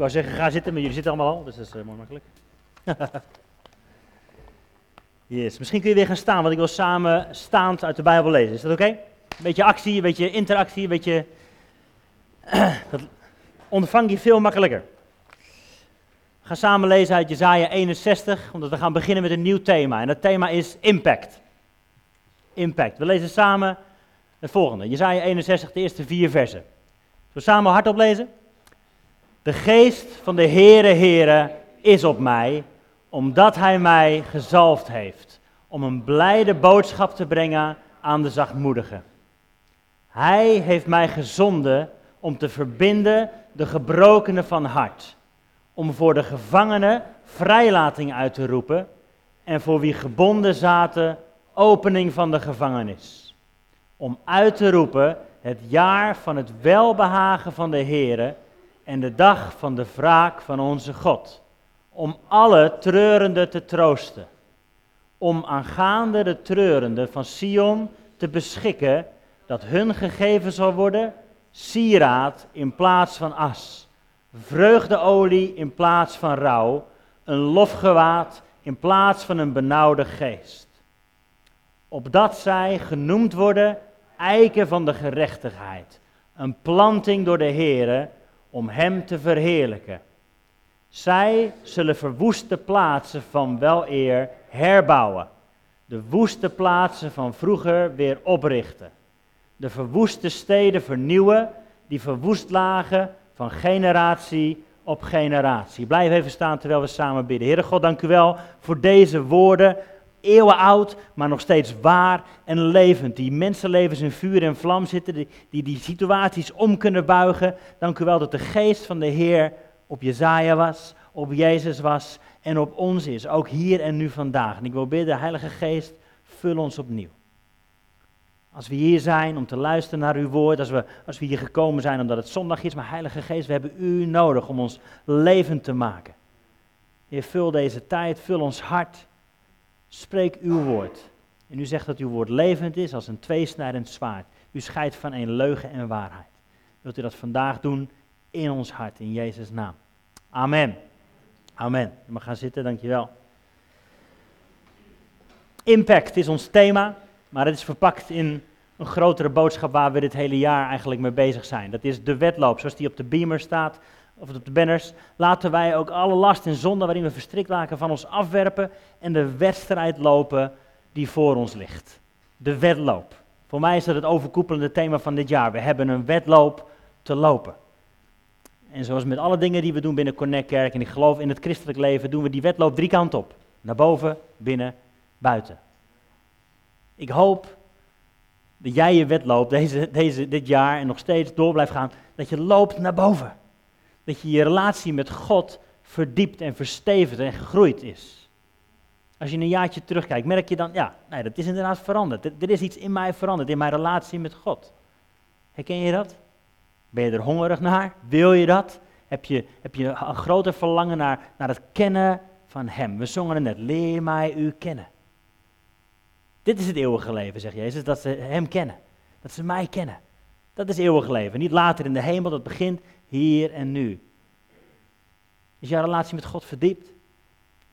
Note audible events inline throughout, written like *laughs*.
Ik wou zeggen, ga zitten, maar jullie zitten allemaal al, dus dat is uh, mooi makkelijk. *laughs* yes. Misschien kun je weer gaan staan, want ik wil samen staand uit de Bijbel lezen. Is dat oké? Een beetje actie, een beetje interactie, een beetje... *clears throat* dat ontvang je veel makkelijker. Gaan samen lezen uit Jezaja 61, omdat we gaan beginnen met een nieuw thema. En dat thema is impact. Impact. We lezen samen het volgende. Jezaja 61, de eerste vier versen. Zullen we samen hardop lezen? De geest van de Heere Heere is op mij, omdat hij mij gezalfd heeft, om een blijde boodschap te brengen aan de zachtmoedigen. Hij heeft mij gezonden om te verbinden de gebrokenen van hart, om voor de gevangenen vrijlating uit te roepen en voor wie gebonden zaten opening van de gevangenis. Om uit te roepen het jaar van het welbehagen van de Heere en de dag van de wraak van onze God. Om alle treurenden te troosten. Om aangaande de treurenden van Sion te beschikken dat hun gegeven zal worden sieraad in plaats van as, vreugdeolie in plaats van rouw, een lofgewaad in plaats van een benauwde geest. Opdat zij genoemd worden eiken van de gerechtigheid, een planting door de Heere om Hem te verheerlijken. Zij zullen verwoeste plaatsen van weleer herbouwen, de woeste plaatsen van vroeger weer oprichten, de verwoeste steden vernieuwen, die verwoest lagen van generatie op generatie. Blijf even staan terwijl we samen bidden. Heere God, dank u wel voor deze woorden, eeuwen oud, maar nog steeds waar en levend. Die mensenlevens in vuur en vlam zitten, die, die die situaties om kunnen buigen. Dank u wel dat de geest van de Heer op Jezaja was, op Jezus was en op ons is, ook hier en nu vandaag. En ik wil bidden, Heilige Geest, vul ons opnieuw. Als we hier zijn om te luisteren naar uw woord, als we, als we hier gekomen zijn omdat het zondag is, maar Heilige Geest, we hebben u nodig om ons levend te maken. Heer, vul deze tijd, vul ons hart. Spreek uw woord. En u zegt dat uw woord levend is als een tweesnijdend zwaard. U scheidt van een leugen en waarheid. Wilt u dat vandaag doen in ons hart, in Jezus' naam. Amen. Amen. Mag gaan zitten, dankjewel. Impact is ons thema, maar het is verpakt in een grotere boodschap waar we dit hele jaar eigenlijk mee bezig zijn. Dat is de wedloop, zoals die op de beamer staat of op de banners, laten wij ook alle last en zonde waarin we verstrikt raken van ons afwerpen en de wedstrijd lopen die voor ons ligt. De wedloop. Voor mij is dat het overkoepelende thema van dit jaar. We hebben een wedloop te lopen. En zoals met alle dingen die we doen binnen Connect Kerk, en ik geloof in het christelijk leven, doen we die wedloop drie kanten op. Naar boven, binnen, buiten. Ik hoop dat jij je wedloop deze, deze, dit jaar en nog steeds door blijft gaan, dat je loopt naar boven dat je je relatie met God verdiept en verstevigd en gegroeid is. Als je een jaartje terugkijkt, merk je dan, ja, nee, dat is inderdaad veranderd. Er, is iets in mij veranderd, in mijn relatie met God. Herken je dat? Ben je er hongerig naar? Wil je dat? Heb je, heb je een groter verlangen naar, naar het kennen van Hem? We zongen het net, leer mij u kennen. Dit is het eeuwige leven, zegt Jezus, dat ze Hem kennen. Dat ze mij kennen. Dat is eeuwig leven. Niet later in de hemel, dat begint hier en nu. Is jouw relatie met God verdiept?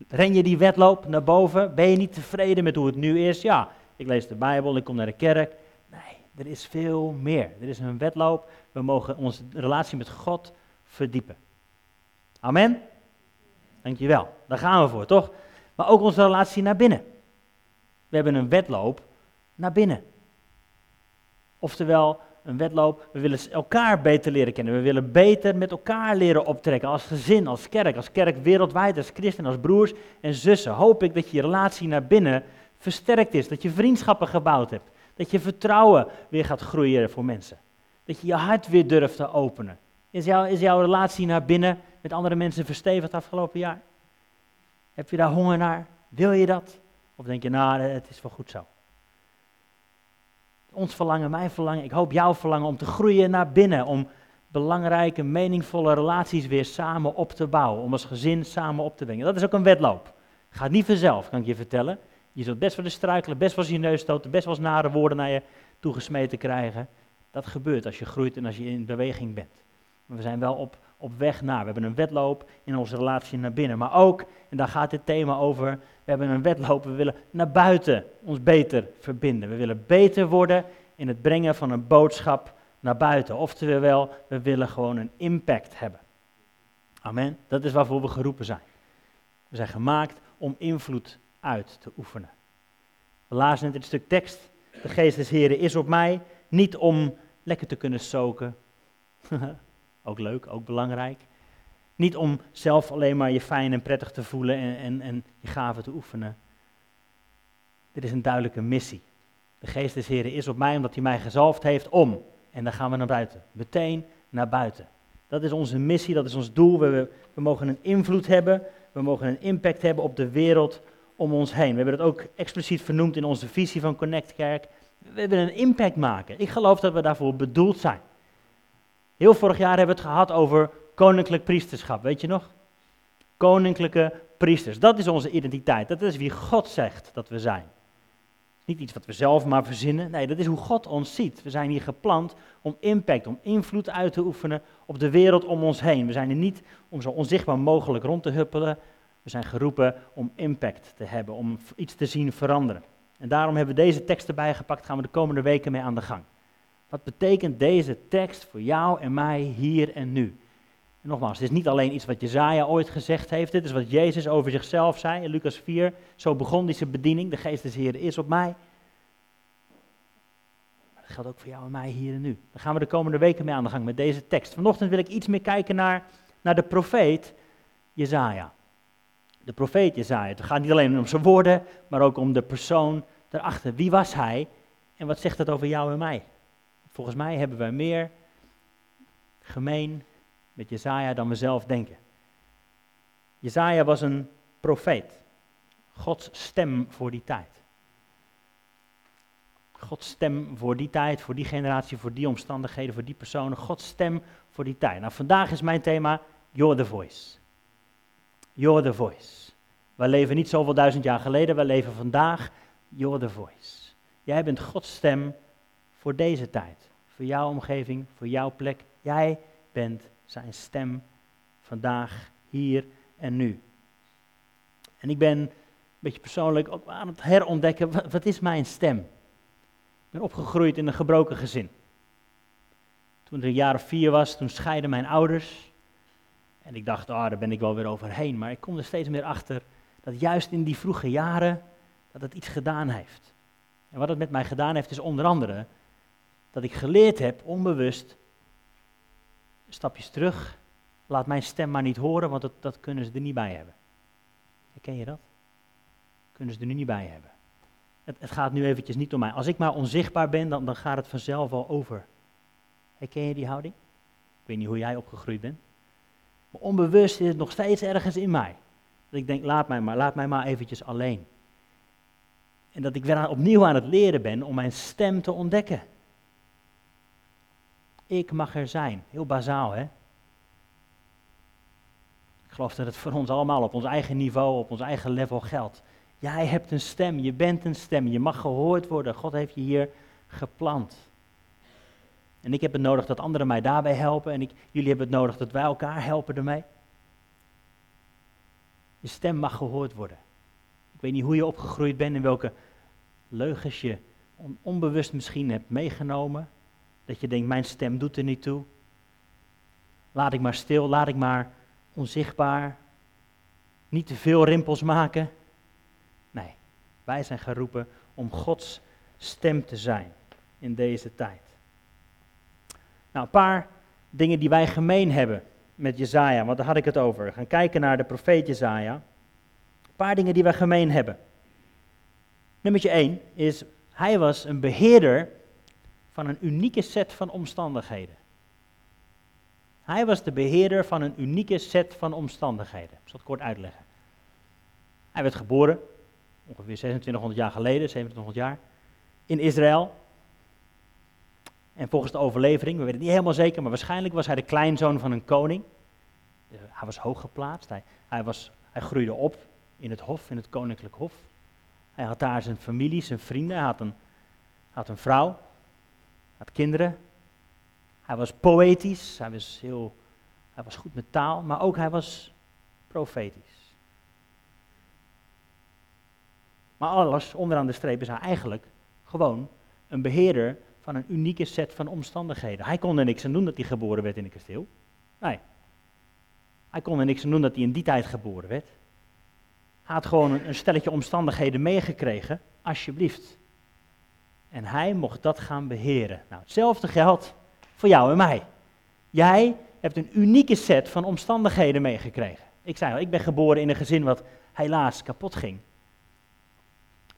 Ren je die wedloop naar boven? Ben je niet tevreden met hoe het nu is? Ja, ik lees de Bijbel, ik kom naar de kerk. Nee, er is veel meer. Er is een wedloop. We mogen onze relatie met God verdiepen. Amen? Dankjewel. Daar gaan we voor, toch? Maar ook onze relatie naar binnen. We hebben een wedloop naar binnen. Oftewel, een wedloop. We willen elkaar beter leren kennen. We willen beter met elkaar leren optrekken. Als gezin, als kerk, als kerk wereldwijd, als christen, als broers en zussen. Hoop ik dat je relatie naar binnen versterkt is. Dat je vriendschappen gebouwd hebt. Dat je vertrouwen weer gaat groeien voor mensen. Dat je je hart weer durft te openen. Is, jouw, is jouw relatie naar binnen met andere mensen verstevigd afgelopen jaar? Heb je daar honger naar? Wil je dat? Of denk je, nou, het is wel goed zo ons verlangen, mijn verlangen, ik hoop jouw verlangen om te groeien naar binnen, om belangrijke, meningvolle relaties weer samen op te bouwen, om als gezin samen op te brengen. Dat is ook een wedloop. Gaat niet vanzelf, kan ik je vertellen. Je zult best wel eens struikelen, best wel eens je neus stoten, best wel eens nare woorden naar je toegesmeten krijgen. Dat gebeurt als je groeit en als je in beweging bent. Maar we zijn wel op, op weg naar. We hebben een wedloop in onze relatie naar binnen. Maar ook, en daar gaat dit thema over, we hebben een wedloop, we willen naar buiten ons beter verbinden. We willen beter worden in het brengen van een boodschap naar buiten. Oftewel, we willen gewoon een impact hebben. Amen. Dat is waarvoor we geroepen zijn. We zijn gemaakt om invloed uit te oefenen. We lazen net het stuk tekst. De geest des Heren is op mij, niet om lekker te kunnen soken. *laughs* ook leuk, ook belangrijk. Niet om zelf alleen maar je fijn en prettig te voelen en, en, en je gaven te oefenen. Dit is een duidelijke missie. De geest des Heren is op mij omdat hij mij gezalfd heeft om. En dan gaan we naar buiten. Meteen naar buiten. Dat is onze missie, dat is ons doel. We, we mogen een invloed hebben, we mogen een impact hebben op de wereld om ons heen. We hebben dat ook expliciet vernoemd in onze visie van Connect Kerk. We willen een impact maken. Ik geloof dat we daarvoor bedoeld zijn. Heel vorig jaar hebben we het gehad over koninklijk priesterschap, weet je nog? Koninklijke priesters, dat is onze identiteit. Dat is wie God zegt dat we zijn. Niet iets wat we zelf maar verzinnen. Nee, dat is hoe God ons ziet. We zijn hier geplant om impact, om invloed uit te oefenen op de wereld om ons heen. We zijn er niet om zo onzichtbaar mogelijk rond te huppelen. We zijn geroepen om impact te hebben, om iets te zien veranderen. En daarom hebben we deze tekst erbij gepakt, gaan we de komende weken mee aan de gang. Wat betekent deze tekst voor jou en mij hier en nu? En nogmaals, het is niet alleen iets wat Jezaja ooit gezegd heeft, dit is wat Jezus over zichzelf zei in Lucas 4. Zo begon deze bediening, de geest des Heer is op mij. Maar dat geldt ook voor jou en mij hier en nu. Dan gaan we de komende weken mee aan de gang met deze tekst. Vanochtend wil ik iets meer kijken naar, naar de profeet Jezaja de profeet Jezaja. Het gaat niet alleen om zijn woorden, maar ook om de persoon daarachter. Wie was hij en wat zegt dat over jou en mij? Volgens mij hebben wij meer gemeen met Jezaja dan we zelf denken. Jezaja was een profeet. Gods stem voor die tijd. Gods stem voor die tijd, voor die generatie, voor die omstandigheden, voor die personen. Gods stem voor die tijd. Nou, vandaag is mijn thema You're the Voice. You're the voice. Wij leven niet zoveel duizend jaar geleden, wij leven vandaag. You're the voice. Jij bent Gods stem voor deze tijd. Voor jouw omgeving, voor jouw plek. Jij bent zijn stem vandaag, hier en nu. En ik ben een beetje persoonlijk ook aan het herontdekken, wat, is mijn stem? Ik ben opgegroeid in een gebroken gezin. Toen ik een jaar of vier was, toen scheiden mijn ouders. En ik dacht, ah, daar ben ik wel weer overheen. Maar ik kom er steeds meer achter dat juist in die vroege jaren, dat het iets gedaan heeft. En wat het met mij gedaan heeft, is onder andere dat ik geleerd heb, onbewust, stapjes terug, laat mijn stem maar niet horen, want dat, dat kunnen ze er niet bij hebben. Herken je dat? Kunnen ze er nu niet bij hebben. Het, het, gaat nu eventjes niet om mij. Als ik maar onzichtbaar ben, dan, dan gaat het vanzelf al over. Herken je die houding? Ik weet niet hoe jij opgegroeid bent. Maar onbewust is het nog steeds ergens in mij. Dat ik denk, laat mij maar, laat mij maar eventjes alleen. En dat ik weer opnieuw aan het leren ben om mijn stem te ontdekken. Ik mag er zijn. Heel bazaal, hè? Ik geloof dat het voor ons allemaal op ons eigen niveau, op ons eigen level geldt. Jij hebt een stem, je bent een stem, je mag gehoord worden. God heeft je hier geplant. En ik heb het nodig dat anderen mij daarbij helpen. En ik, jullie hebben het nodig dat wij elkaar helpen ermee. Je stem mag gehoord worden. Ik weet niet hoe je opgegroeid bent en welke leugens je onbewust misschien hebt meegenomen. Dat je denkt, mijn stem doet er niet toe. Laat ik maar stil, laat ik maar onzichtbaar. Niet te veel rimpels maken. Nee, wij zijn geroepen om Gods stem te zijn in deze tijd. Nou, een paar dingen die wij gemeen hebben met Jezaja, want daar had ik het over. We gaan kijken naar de profeet Jezaja. Een paar dingen die wij gemeen hebben. Nummer 1 is, hij was een beheerder van een unieke set van omstandigheden. Hij was de beheerder van een unieke set van omstandigheden. Ik zal het kort uitleggen. Hij werd geboren, ongeveer 2600 jaar geleden, 2700 jaar, in Israël. En volgens de overlevering, we weten het niet helemaal zeker, maar waarschijnlijk was hij de kleinzoon van een koning. Eh, hij was hoog geplaatst, hij, hij, was, hij groeide op in het hof, in het koninklijk hof. Hij had daar zijn familie, zijn vrienden, hij had een, had een vrouw, had kinderen. Hij was poëtisch, hij was, heel, hij was goed met taal, maar ook hij was profetisch. Maar alles onderaan de streep is hij eigenlijk gewoon een beheerder van een unieke set van omstandigheden. Hij kon er niks aan doen dat hij geboren werd in een kasteel. Nee. Hij kon er niks aan doen dat hij in die tijd geboren werd. Hij had gewoon een, een stelletje omstandigheden meegekregen, alsjeblieft. En hij mocht dat gaan beheren. Nou, hetzelfde geldt voor jou en mij. Jij hebt een unieke set van omstandigheden meegekregen. Ik zei al, ik ben geboren in een gezin wat helaas kapot ging.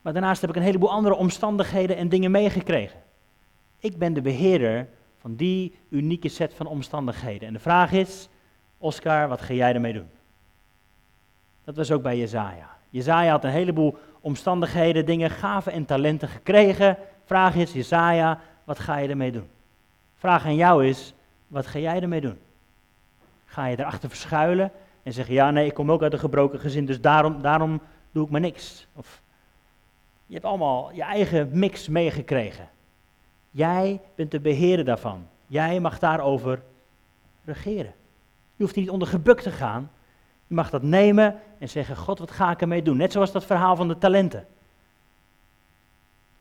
Maar daarnaast heb ik een heleboel andere omstandigheden en dingen meegekregen. Ik ben de beheerder van die unieke set van omstandigheden. En de vraag is, Oscar, wat ga jij ermee doen? Dat was ook bij Jezaja. Jezaja had een heleboel omstandigheden, dingen, gaven en talenten gekregen. Vraag is, Jezaja, wat ga je ermee doen? Vraag aan jou is, wat ga jij ermee doen? Ga je erachter verschuilen en zeggen, ja nee, ik kom ook uit een gebroken gezin, dus daarom, daarom doe ik maar niks. Of je hebt allemaal je eigen mix meegekregen. Jij bent de beheerder daarvan. Jij mag daarover regeren. Je hoeft niet onder gebuk te gaan. Je mag dat nemen en zeggen, God, wat ga ik ermee doen? Net zoals dat verhaal van de talenten.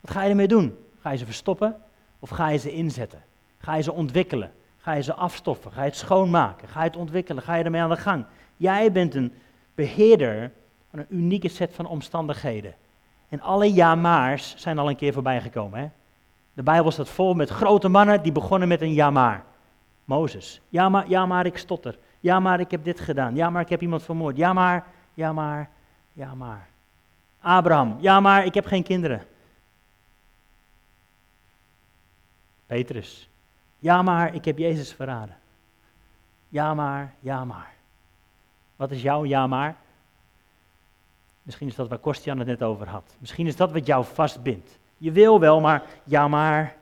Ga je ermee doen? Ga je ze verstoppen of ga je ze inzetten? Ga je ze ontwikkelen? Ga je ze afstoffen? Ga je het schoonmaken? Ga je het ontwikkelen? Ga je ermee aan de gang? Jij bent een beheerder van een unieke set van omstandigheden. En alle ja-maars zijn al een keer voorbij gekomen. Hè? De Bijbel staat vol met grote mannen die begonnen met een ja maar. Mozes. Ja maar, ja maar ik stotter. Ja maar ik heb dit gedaan. Ja maar ik heb iemand vermoord. Ja maar, ja maar, ja maar. Abraham. Ja maar ik heb geen kinderen. Petrus. Ja maar ik heb Jezus verraden. Ja maar, ja maar. Wat is jouw ja maar? Misschien is dat waar Kostian het net over had. Misschien is dat wat jou vastbindt. Je wil wel, maar ja maar.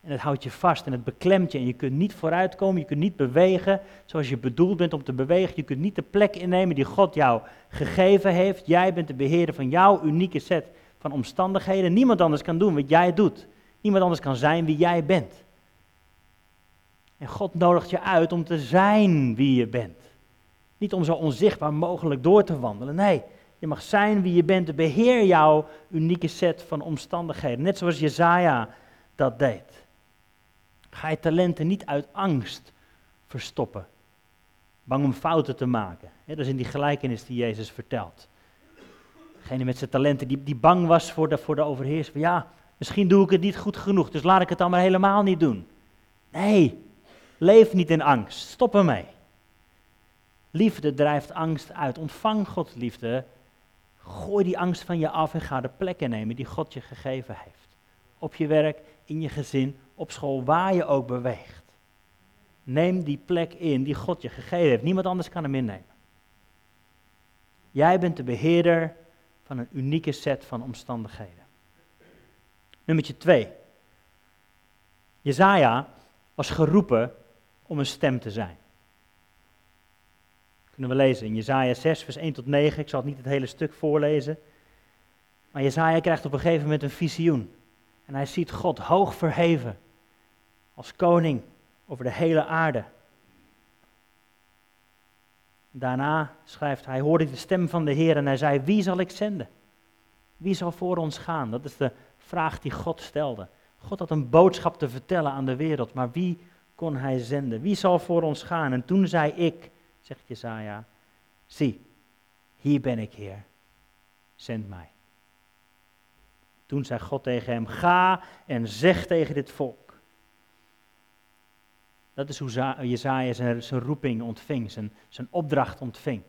En het houdt je vast en het beklemt je en je kunt niet vooruitkomen, je kunt niet bewegen zoals je bedoeld bent om te bewegen. Je kunt niet de plek innemen die God jou gegeven heeft. Jij bent de beheerder van jouw unieke set van omstandigheden. Niemand anders kan doen wat jij doet. Niemand anders kan zijn wie jij bent. En God nodigt je uit om te zijn wie je bent. Niet om zo onzichtbaar mogelijk door te wandelen. Nee, je mag zijn wie je bent. Beheer jouw unieke set van omstandigheden. Net zoals Jezaja dat deed. Ga je talenten niet uit angst verstoppen. Bang om fouten te maken. dat is in die gelijkenis die Jezus vertelt. Degene met zijn talenten die, die bang was voor de, voor de overheersing. Ja, misschien doe ik het niet goed genoeg, dus laat ik het dan maar helemaal niet doen. Nee, leef niet in angst. Stop ermee. Liefde drijft angst uit. Ontvang Gods liefde. Gooi die angst van je af en ga de plekken nemen die God je gegeven heeft. Op je werk, in je gezin, op school, waar je ook beweegt. Neem die plek in die God je gegeven heeft. Niemand anders kan hem innemen. Jij bent de beheerder van een unieke set van omstandigheden. Nummer twee. Jezaja was geroepen om een stem te zijn. Kunnen we lezen in Jezaja 6, vers 1 tot 9. Ik zal het niet het hele stuk voorlezen. Maar Jezaja krijgt op een gegeven moment een visioen. En hij ziet God hoog verheven. Als koning over de hele aarde. Daarna schrijft hij, hoorde de stem van de Heer en hij zei, wie zal ik zenden? Wie zal voor ons gaan? Dat is de vraag die God stelde. God had een boodschap te vertellen aan de wereld, maar wie kon hij zenden? Wie zal voor ons gaan? En toen zei ik, zegt Jesaja, zie, hier ben ik Heer, zend mij. Toen zei God tegen hem, ga en zeg tegen dit volk. Dat is hoe Jezaja zijn, zijn roeping ontving, zijn, zijn opdracht ontving.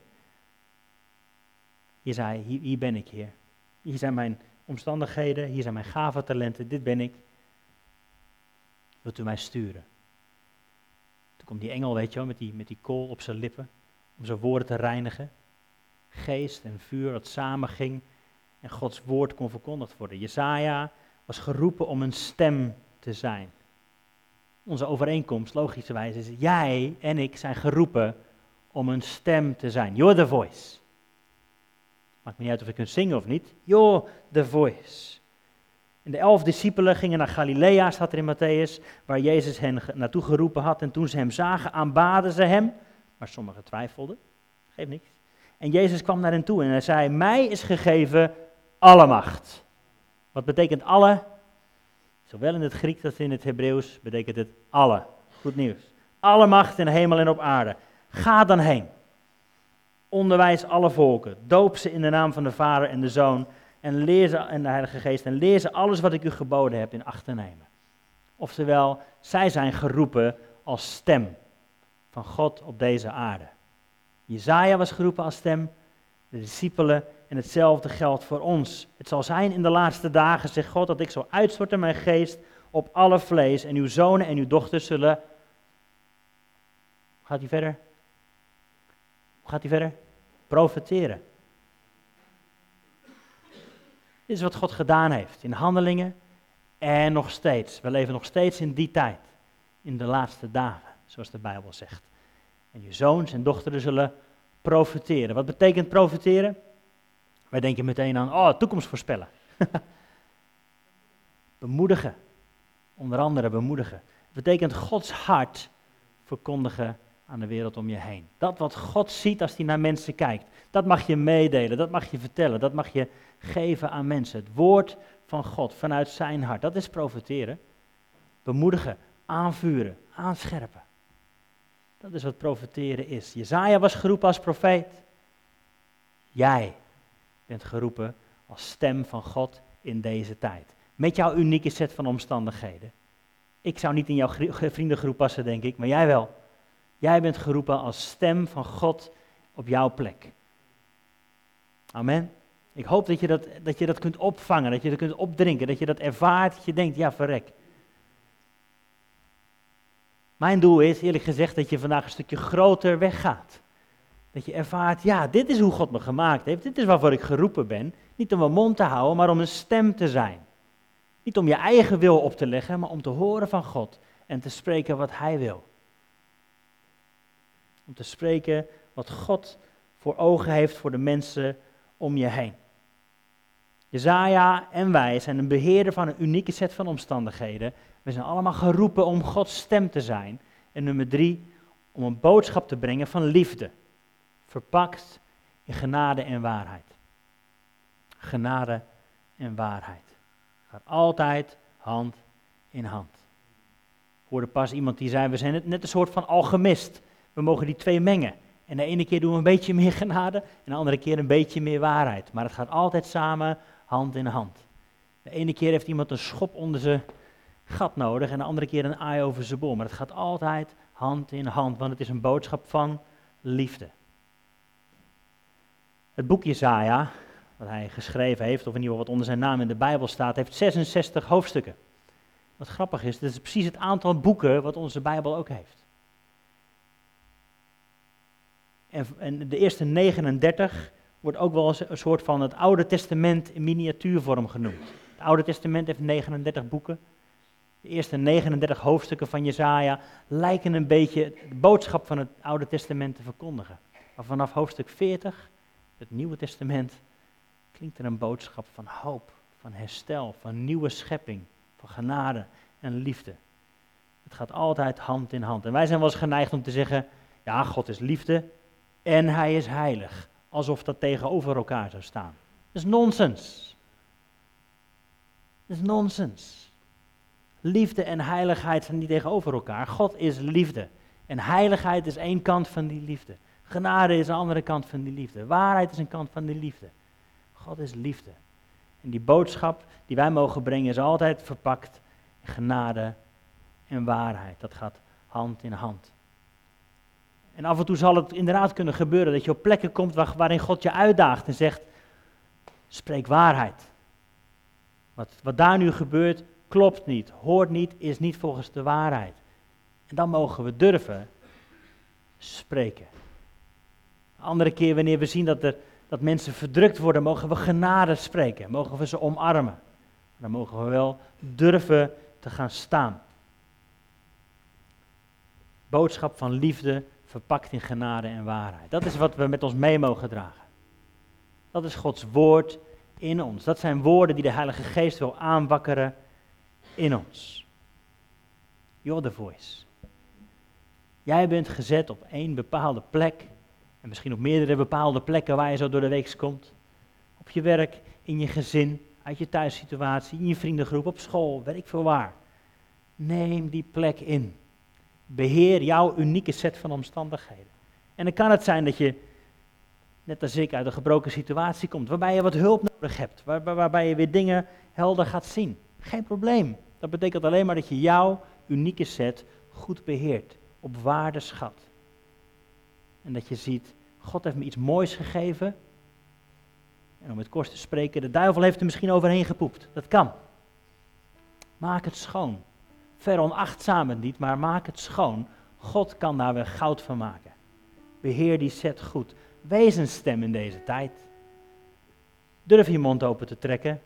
Jezaja, hier, hier ben ik Heer. Hier zijn mijn omstandigheden, hier zijn mijn gave talenten, dit ben ik. Wilt u mij sturen? Toen komt die engel, weet je wel, met die, met die kool op zijn lippen, om zijn woorden te reinigen. Geest en vuur dat samenging en Gods woord kon verkondigd worden. Jesaja was geroepen om een stem te zijn. Onze overeenkomst, logischerwijs, is jij en ik zijn geroepen om een stem te zijn. You're the voice. Maakt me niet uit of je kunt zingen of niet. You're the voice. En de elf discipelen gingen naar Galilea, staat er in Matthäus, waar Jezus hen naartoe geroepen had. En toen ze hem zagen, aanbaden ze hem. Maar sommigen twijfelden. Geeft niks. En Jezus kwam naar hen toe en hij zei, mij is gegeven alle macht. Wat betekent alle? Zowel in het Grieks als in het Hebreeuws betekent het alle. Goed nieuws. Alle macht in hemel en op aarde. Ga dan heen. Onderwijs alle volken. Doop ze in de naam van de Vader en de Zoon en leer ze, en de Heilige Geest en leer ze alles wat ik u geboden heb in acht te nemen. Oftewel, zij zijn geroepen als stem van God op deze aarde. Jezaja was geroepen als stem, de discipelen en hetzelfde geldt voor ons. Het zal zijn in de laatste dagen, zegt God, dat ik zal uitstorten mijn geest op alle vlees en uw zonen en uw dochters zullen... Gaat hij verder? Hoe gaat hij verder? Profeteren. Dit is wat God gedaan heeft in handelingen en nog steeds. We leven nog steeds in die tijd, in de laatste dagen, zoals de Bijbel zegt. En je zoons en dochteren zullen profiteren. Wat betekent profiteren? Wij denken meteen aan, oh, toekomst voorspellen. *laughs* bemoedigen. Onder andere bemoedigen. Betekent Gods hart verkondigen aan de wereld om je heen. Dat wat God ziet als hij naar mensen kijkt, dat mag je meedelen, dat mag je vertellen, dat mag je geven aan mensen. Het woord van God vanuit zijn hart, dat is profiteren. Bemoedigen, aanvuren, aanscherpen. Dat is wat profiteren is. Jezaja was geroepen als profeet. Jij bent geroepen als stem van God in deze tijd. Met jouw unieke set van omstandigheden. Ik zou niet in jouw vriendengroep passen, denk ik, maar jij wel. Jij bent geroepen als stem van God op jouw plek. Amen. Ik hoop dat je dat, dat je dat kunt opvangen, dat je dat kunt opdrinken, dat je dat ervaart, dat je denkt, ja verrek. Mijn doel is, eerlijk gezegd, dat je vandaag een stukje groter weggaat. Dat je ervaart, ja, dit is hoe God me gemaakt heeft, dit is waarvoor ik geroepen ben. Niet om mijn mond te houden, maar om een stem te zijn. Niet om je eigen wil op te leggen, maar om te horen van God en te spreken wat Hij wil. Om te spreken wat God voor ogen heeft voor de mensen om je heen. Jezaja en wij zijn een beheerder van een unieke set van omstandigheden. We zijn allemaal geroepen om Gods stem te zijn. En nummer drie, om een boodschap te brengen van liefde. Verpakt in genade en waarheid. Genade en waarheid. Gaat altijd hand in hand. Ik hoorde pas iemand die zei, we zijn net een soort van alchemist. We mogen die twee mengen. En de ene keer doen we een beetje meer genade en de andere keer een beetje meer waarheid. Maar het gaat altijd samen hand in hand. De ene keer heeft iemand een schop onder zijn gat nodig en de andere keer een aai over zijn bol. Maar het gaat altijd hand in hand, want het is een boodschap van liefde. Het boek Jesaja, wat hij geschreven heeft, of in ieder geval wat onder zijn naam in de Bijbel staat, heeft 66 hoofdstukken. Wat grappig is, dat is precies het aantal boeken wat onze Bijbel ook heeft. En, de eerste 39 wordt ook wel een soort van het Oude Testament in miniatuurvorm genoemd. Het Oude Testament heeft 39 boeken. De eerste 39 hoofdstukken van Jesaja lijken een beetje de boodschap van het Oude Testament te verkondigen. Maar vanaf hoofdstuk 40, het Nieuwe Testament, klinkt er een boodschap van hoop, van herstel, van nieuwe schepping, van genade en liefde. Het gaat altijd hand in hand. En wij zijn wel eens geneigd om te zeggen, ja, God is liefde en hij is heilig alsof dat tegenover elkaar zou staan. Dat is nonsens. Dat is nonsens. Liefde en heiligheid zijn niet tegenover elkaar. God is liefde. En heiligheid is één kant van die liefde. Genade is een andere kant van die liefde. Waarheid is een kant van die liefde. God is liefde. En die boodschap die wij mogen brengen is altijd verpakt in genade en waarheid. Dat gaat hand in hand. En af en toe zal het inderdaad kunnen gebeuren dat je op plekken komt waarin God je uitdaagt en zegt, spreek waarheid. Wat, wat daar nu gebeurt, klopt niet, hoort niet, is niet volgens de waarheid. En dan mogen we durven spreken. Andere keer wanneer we zien dat, er, dat mensen verdrukt worden, mogen we genade spreken, mogen we ze omarmen. Dan mogen we wel durven te gaan staan. Boodschap van liefde verpakt in genade en waarheid. Dat is wat we met ons mee mogen dragen. Dat is Gods woord in ons. Dat zijn woorden die de Heilige Geest wil aanwakkeren in ons. You're the voice. Jij bent gezet op één bepaalde plek. En misschien op meerdere bepaalde plekken waar je zo door de week komt. Op je werk, in je gezin, uit je thuissituatie, in je vriendengroep, op school, weet ik waar. Neem die plek in. Beheer jouw unieke set van omstandigheden. En dan kan het zijn dat je, net als ik, uit een gebroken situatie komt, waarbij je wat hulp nodig hebt, waar, waarbij je weer dingen helder gaat zien. Geen probleem. Dat betekent alleen maar dat je jouw unieke set goed beheert, op waarde schat. En dat je ziet, God heeft me iets moois gegeven. En om het kort te spreken, de duivel heeft er misschien overheen gepoept. Dat kan. Maak het schoon. Veronachtzaam het niet, maar maak het schoon. God kan daar weer goud van maken. Beheer die set goed. Wees een stem in deze tijd. Durf je mond open te trekken.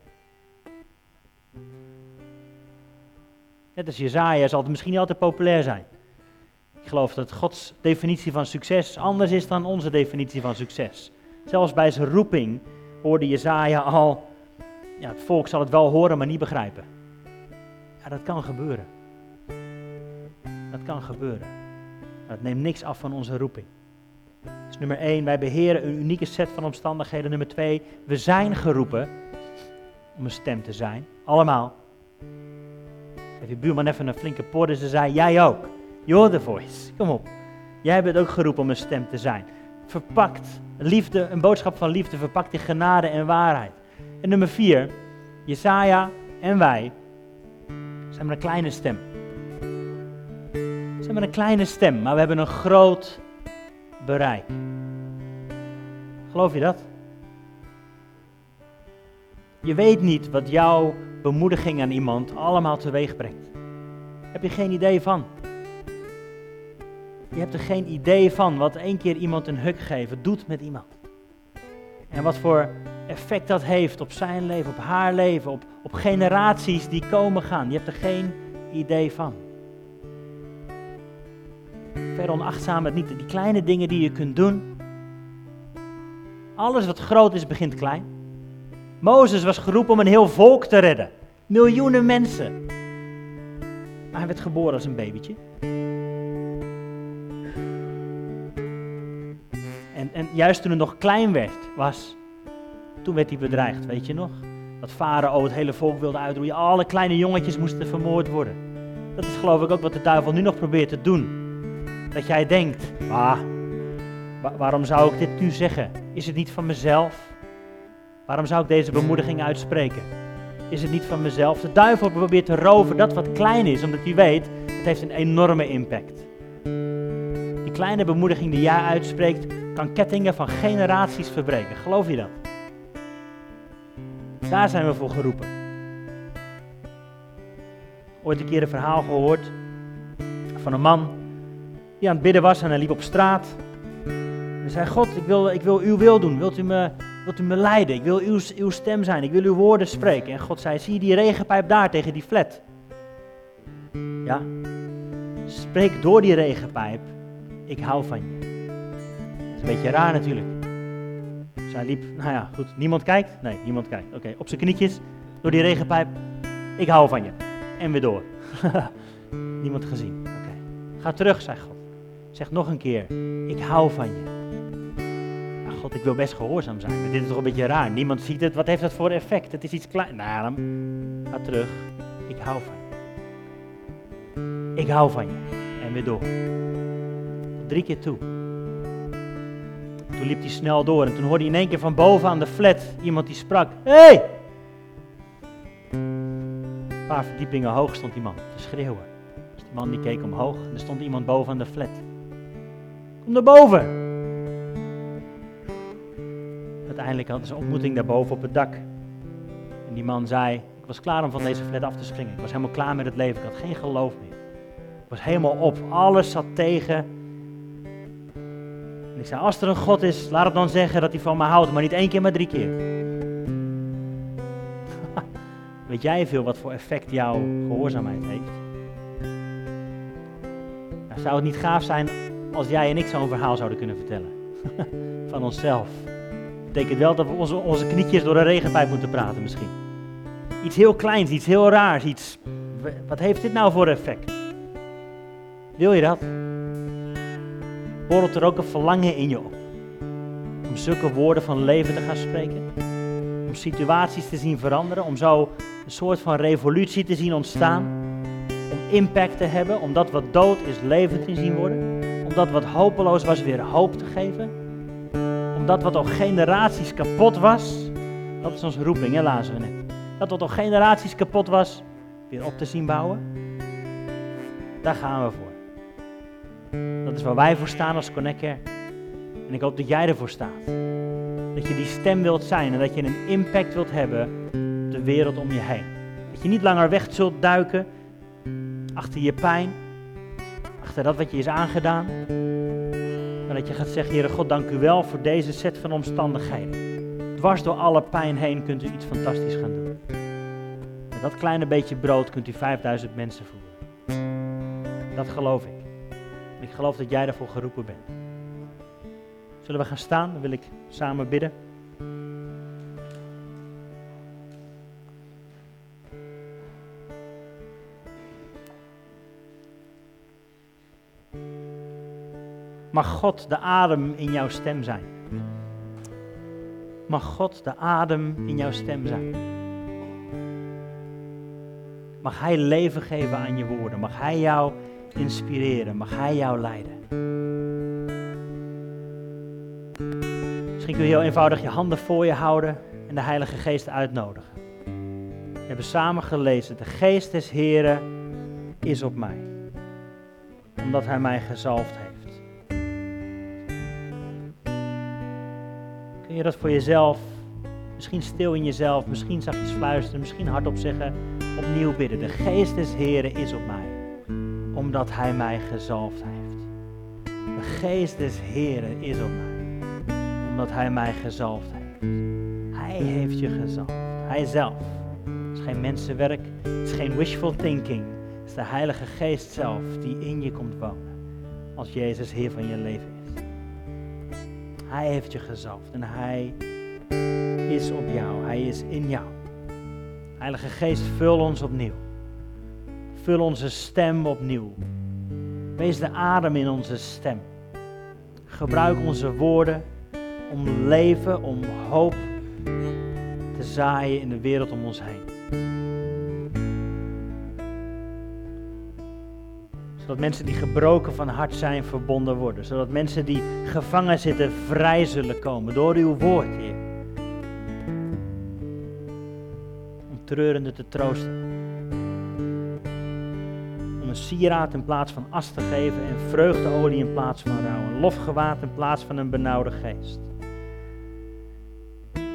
Net als Jezaja zal het misschien niet altijd populair zijn. Geloof dat Gods definitie van succes anders is dan onze definitie van succes. Zelfs bij zijn roeping hoorde Jezaja al, ja, het volk zal het wel horen, maar niet begrijpen. Ja, dat kan gebeuren. Dat kan gebeuren. Maar dat neemt niks af van onze roeping. Dus nummer 1, wij beheren een unieke set van omstandigheden. Nummer 2, we zijn geroepen om een stem te zijn. Allemaal. Geef je buurman even een flinke poort ze zei, jij ook. You're the voice. Kom op. Jij bent ook geroepen om een stem te zijn. Verpakt liefde, een boodschap van liefde, verpakt in genade en waarheid. En nummer 4, Jesaja en wij zijn met een kleine stem. We zijn met een kleine stem, maar we hebben een groot bereik. Geloof je dat? Je weet niet wat jouw bemoediging aan iemand allemaal teweeg brengt. Heb je geen idee van. Je hebt er geen idee van wat één keer iemand een huk geven doet met iemand. En wat voor effect dat heeft op zijn leven, op haar leven, op, op generaties die komen gaan. Je hebt er geen idee van. Verder onachtzaam het niet. Die kleine dingen die je kunt doen. Alles wat groot is, begint klein. Mozes was geroepen om een heel volk te redden. Miljoenen mensen. Maar hij werd geboren als een babytje. En, en juist toen het nog klein werd, was, toen werd hij bedreigd, weet je nog? Dat Farao het hele volk wilde uitroeien. Alle kleine jongetjes moesten vermoord worden. Dat is geloof ik ook wat de duivel nu nog probeert te doen. Dat jij denkt, ah, waarom zou ik dit nu zeggen? Is het niet van mezelf? Waarom zou ik deze bemoediging uitspreken? Is het niet van mezelf? De duivel probeert te roven dat wat klein is, omdat hij weet, het heeft een enorme impact. Die kleine bemoediging die jij uitspreekt, kan kettingen van generaties verbreken. Geloof je dat? Daar zijn we voor geroepen. Ooit een keer een verhaal gehoord van een man die aan het bidden was en hij liep op straat. En zei, God, ik wil, ik wil uw wil doen. Wilt u, me, wilt u me leiden? Ik wil uw, uw stem zijn. Ik wil uw woorden spreken. En God zei, zie je die regenpijp daar tegen die flat? Ja. Spreek door die regenpijp. Ik hou van je een beetje raar natuurlijk. Zij liep, nou ja, goed. Niemand kijkt? Nee, niemand kijkt. Oké, op zijn knietjes, door die regenpijp. Ik hou van je. En weer door. *laughs* niemand gezien. Oké. Ga terug, zei God. Zeg nog een keer, ik hou van je. Nou, God, ik wil best gehoorzaam zijn. Maar dit is toch een beetje raar. Niemand ziet het. Wat heeft dat voor effect? Het is iets klein. Nou, ga terug. Ik hou van je. Ik hou van je. En weer door. Drie keer toe. Toen liep hij snel door en toen hoorde hij in één keer van boven aan de flat iemand die sprak. Hé! Hey! Een paar verdiepingen hoog stond die man te schreeuwen. Dus die man die keek omhoog en er stond iemand boven aan de flat. Kom naar boven! Uiteindelijk hadden ze een ontmoeting daarboven op het dak. En die man zei, ik was klaar om van deze flat af te springen. Ik was helemaal klaar met het leven, ik had geen geloof meer. Ik was helemaal op, alles zat tegen ik zei, als er een God is, laat het dan zeggen dat hij van me houdt, maar niet één keer, maar drie keer. *laughs* Weet jij veel wat voor effect jouw gehoorzaamheid heeft? Nou, zou het niet gaaf zijn als jij en ik zo'n verhaal zouden kunnen vertellen? *laughs* van onszelf. betekent wel dat we onze, onze knietjes door een regenpijp moeten praten misschien. Iets heel kleins, iets heel raars, iets... Wat heeft dit nou voor effect? Wil je dat? Borrelt er ook een verlangen in je op? Om zulke woorden van leven te gaan spreken? Om situaties te zien veranderen? Om zo een soort van revolutie te zien ontstaan? Om impact te hebben? Om dat wat dood is levend te zien worden? Om dat wat hopeloos was weer hoop te geven? Om dat wat al generaties kapot was? Dat is onze roeping, hè, lazen we net. Dat wat al generaties kapot was, weer op te zien bouwen? Daar gaan we voor. Dat is waar wij voor staan als Connect En ik hoop dat jij ervoor staat. Dat je die stem wilt zijn en dat je een impact wilt hebben op de wereld om je heen. Dat je niet langer weg zult duiken achter je pijn, achter dat wat je is aangedaan. Maar dat je gaat zeggen, Heere God, dank u wel voor deze set van omstandigheden. Dwars door alle pijn heen kunt u iets fantastisch gaan doen. Met dat kleine beetje brood kunt u 5000 mensen voeden. Dat geloof ik. Ik geloof dat jij daarvoor geroepen bent. Zullen we gaan staan? Dan wil ik samen bidden. Mag God de adem in jouw stem zijn. Mag God de adem in jouw stem zijn. Mag Hij leven geven aan je woorden. Mag Hij jou inspireren. Mag Hij jou leiden. Misschien kun je heel eenvoudig je handen voor je houden en de Heilige Geest uitnodigen. We hebben samen gelezen, de Geest des Heren is op mij, omdat Hij mij gezalfd heeft. Kun je dat voor jezelf, misschien stil in jezelf, misschien zachtjes fluisteren, misschien hardop zeggen, opnieuw bidden. De Geest des Heren is op mij omdat Hij mij gezalfd heeft. De geest des Heren is op mij, omdat Hij mij gezalfd heeft. Hij heeft je gezalfd, Hij zelf. Het is geen mensenwerk, het is geen wishful thinking. Het is de Heilige Geest zelf die in je komt wonen, als Jezus Heer van je leven is. Hij heeft je gezalfd en Hij is op jou, Hij is in jou. Heilige Geest, vul ons opnieuw. Vul onze stem opnieuw. Wees de adem in onze stem. Gebruik onze woorden om leven, om hoop te zaaien in de wereld om ons heen. Zodat mensen die gebroken van hart zijn verbonden worden. Zodat mensen die gevangen zitten vrij zullen komen door uw woord, Heer. Om treurende te troosten een sieraad in plaats van as te geven en vreugdeolie in plaats van rouw. Een lofgewaad in plaats van een benauwde geest.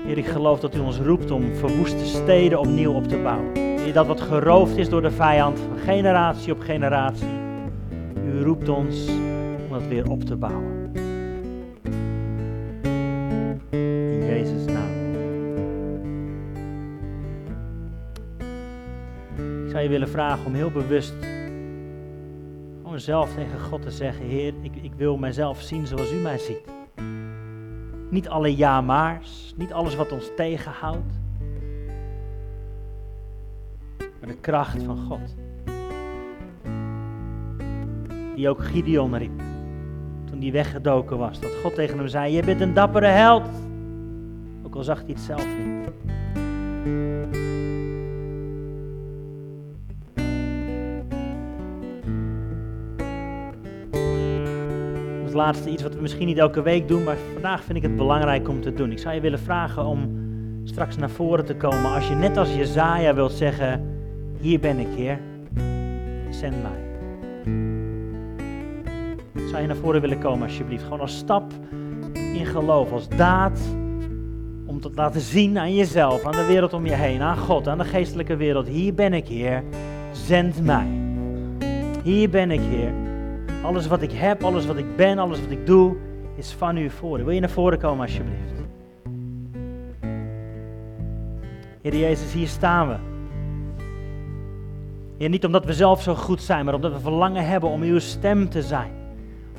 Heer, ik geloof dat u ons roept om verwoeste steden opnieuw op te bouwen. Dat wat geroofd is door de vijand van generatie op generatie. U roept ons om dat weer op te bouwen. In Jezus' naam. Ik zou je willen vragen om heel bewust zelf tegen God te zeggen, Heer, ik, ik wil mijzelf zien zoals u mij ziet. Niet alle ja-maars, niet alles wat ons tegenhoudt, maar de kracht van God. Die ook Gideon riep, toen hij weggedoken was, dat God tegen hem zei, je bent een dappere held, ook al zag hij het zelf niet. Laatste iets wat we misschien niet elke week doen, maar vandaag vind ik het belangrijk om te doen. Ik zou je willen vragen om straks naar voren te komen als je net als Jezaja wilt zeggen, hier ben ik Heer, zend mij. Zou je naar voren willen komen alsjeblieft, gewoon als stap in geloof, als daad om te laten zien aan jezelf, aan de wereld om je heen, aan God, aan de geestelijke wereld. Hier ben ik, Heer. Zend mij. Hier ben ik, Heer. Alles wat ik heb, alles wat ik ben, alles wat ik doe, is van u voor. Wil je naar voren komen alsjeblieft? Heer Jezus, hier staan we. Heer, niet omdat we zelf zo goed zijn, maar omdat we verlangen hebben om uw stem te zijn.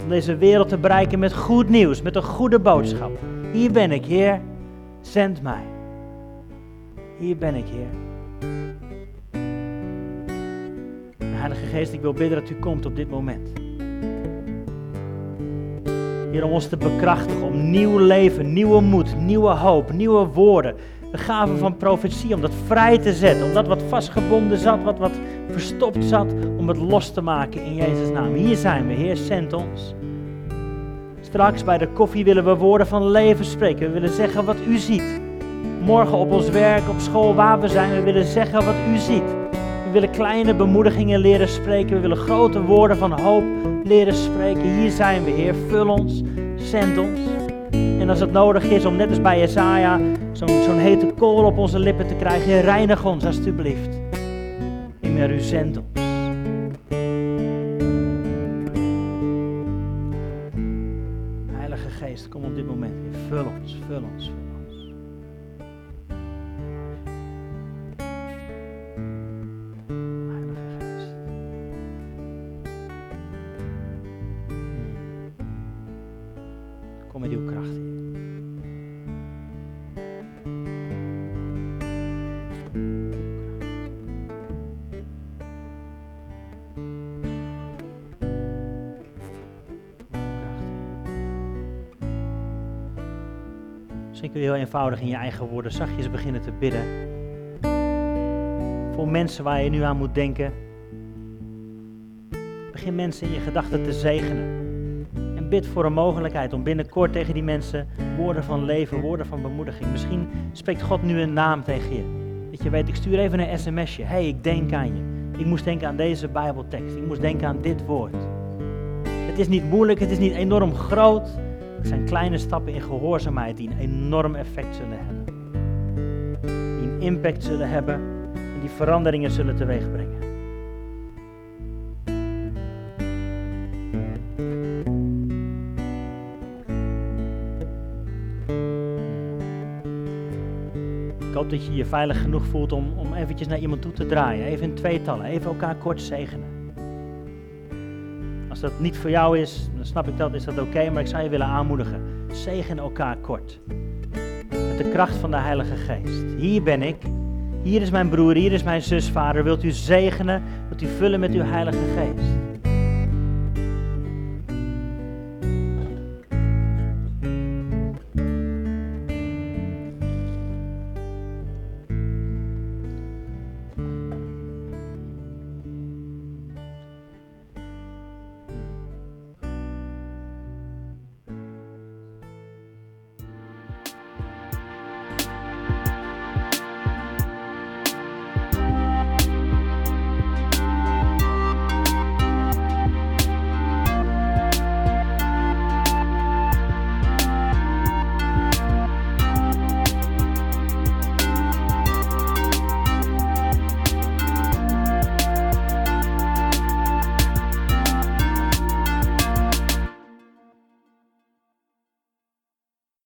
Om deze wereld te bereiken met goed nieuws, met een goede boodschap. Hier ben ik, Heer. Zend mij. Hier ben ik, Heer. Heilige Geest, ik wil bidden dat u komt op dit moment. Om ons te bekrachtigen, om nieuw leven, nieuwe moed, nieuwe hoop, nieuwe woorden. De gave van profetie, om dat vrij te zetten, om dat wat vastgebonden zat, wat wat verstopt zat, om het los te maken in Jezus' naam. Hier zijn we, Heer, zend ons. Straks bij de koffie willen we woorden van leven spreken. We willen zeggen wat u ziet. Morgen op ons werk, op school, waar we zijn, we willen zeggen wat u ziet. We willen kleine bemoedigingen leren spreken. We willen grote woorden van hoop leren spreken. Hier zijn we, Heer. Vul ons, zend ons. En als het nodig is om net als bij Jesaja zo'n zo'n hete kool op onze lippen te krijgen, reinig ons alstublieft. Heer, u zendt ons. Heilige Geest, kom op dit moment, Heer. Vul ons, vul ons. Misschien kun je heel eenvoudig in je eigen woorden zachtjes beginnen te bidden. Voor mensen waar je nu aan moet denken. Begin mensen in je gedachten te zegenen. En bid voor een mogelijkheid om binnenkort tegen die mensen woorden van leven, woorden van bemoediging. Misschien spreekt God nu een naam tegen je. Dat je weet, ik stuur even een sms'je. Hé, hey, ik denk aan je. Ik moest denken aan deze Bijbeltekst. Ik moest denken aan dit woord. Het is niet moeilijk, het is niet enorm groot. Het zijn kleine stappen in gehoorzaamheid die een enorm effect zullen hebben. Die een impact zullen hebben en die veranderingen zullen teweegbrengen. Ik hoop dat je je veilig genoeg voelt om, om eventjes naar iemand toe te draaien. Even in tweetallen, even elkaar kort zegenen. Dat niet voor jou is, dan snap ik dat, is dat oké, maar ik zou je willen aanmoedigen. Zegen elkaar kort. Met de kracht van de Heilige Geest. Hier ben ik. Hier is mijn broer, hier is mijn zus, vader. Wilt u zegenen? Wilt u vullen met uw Heilige Geest?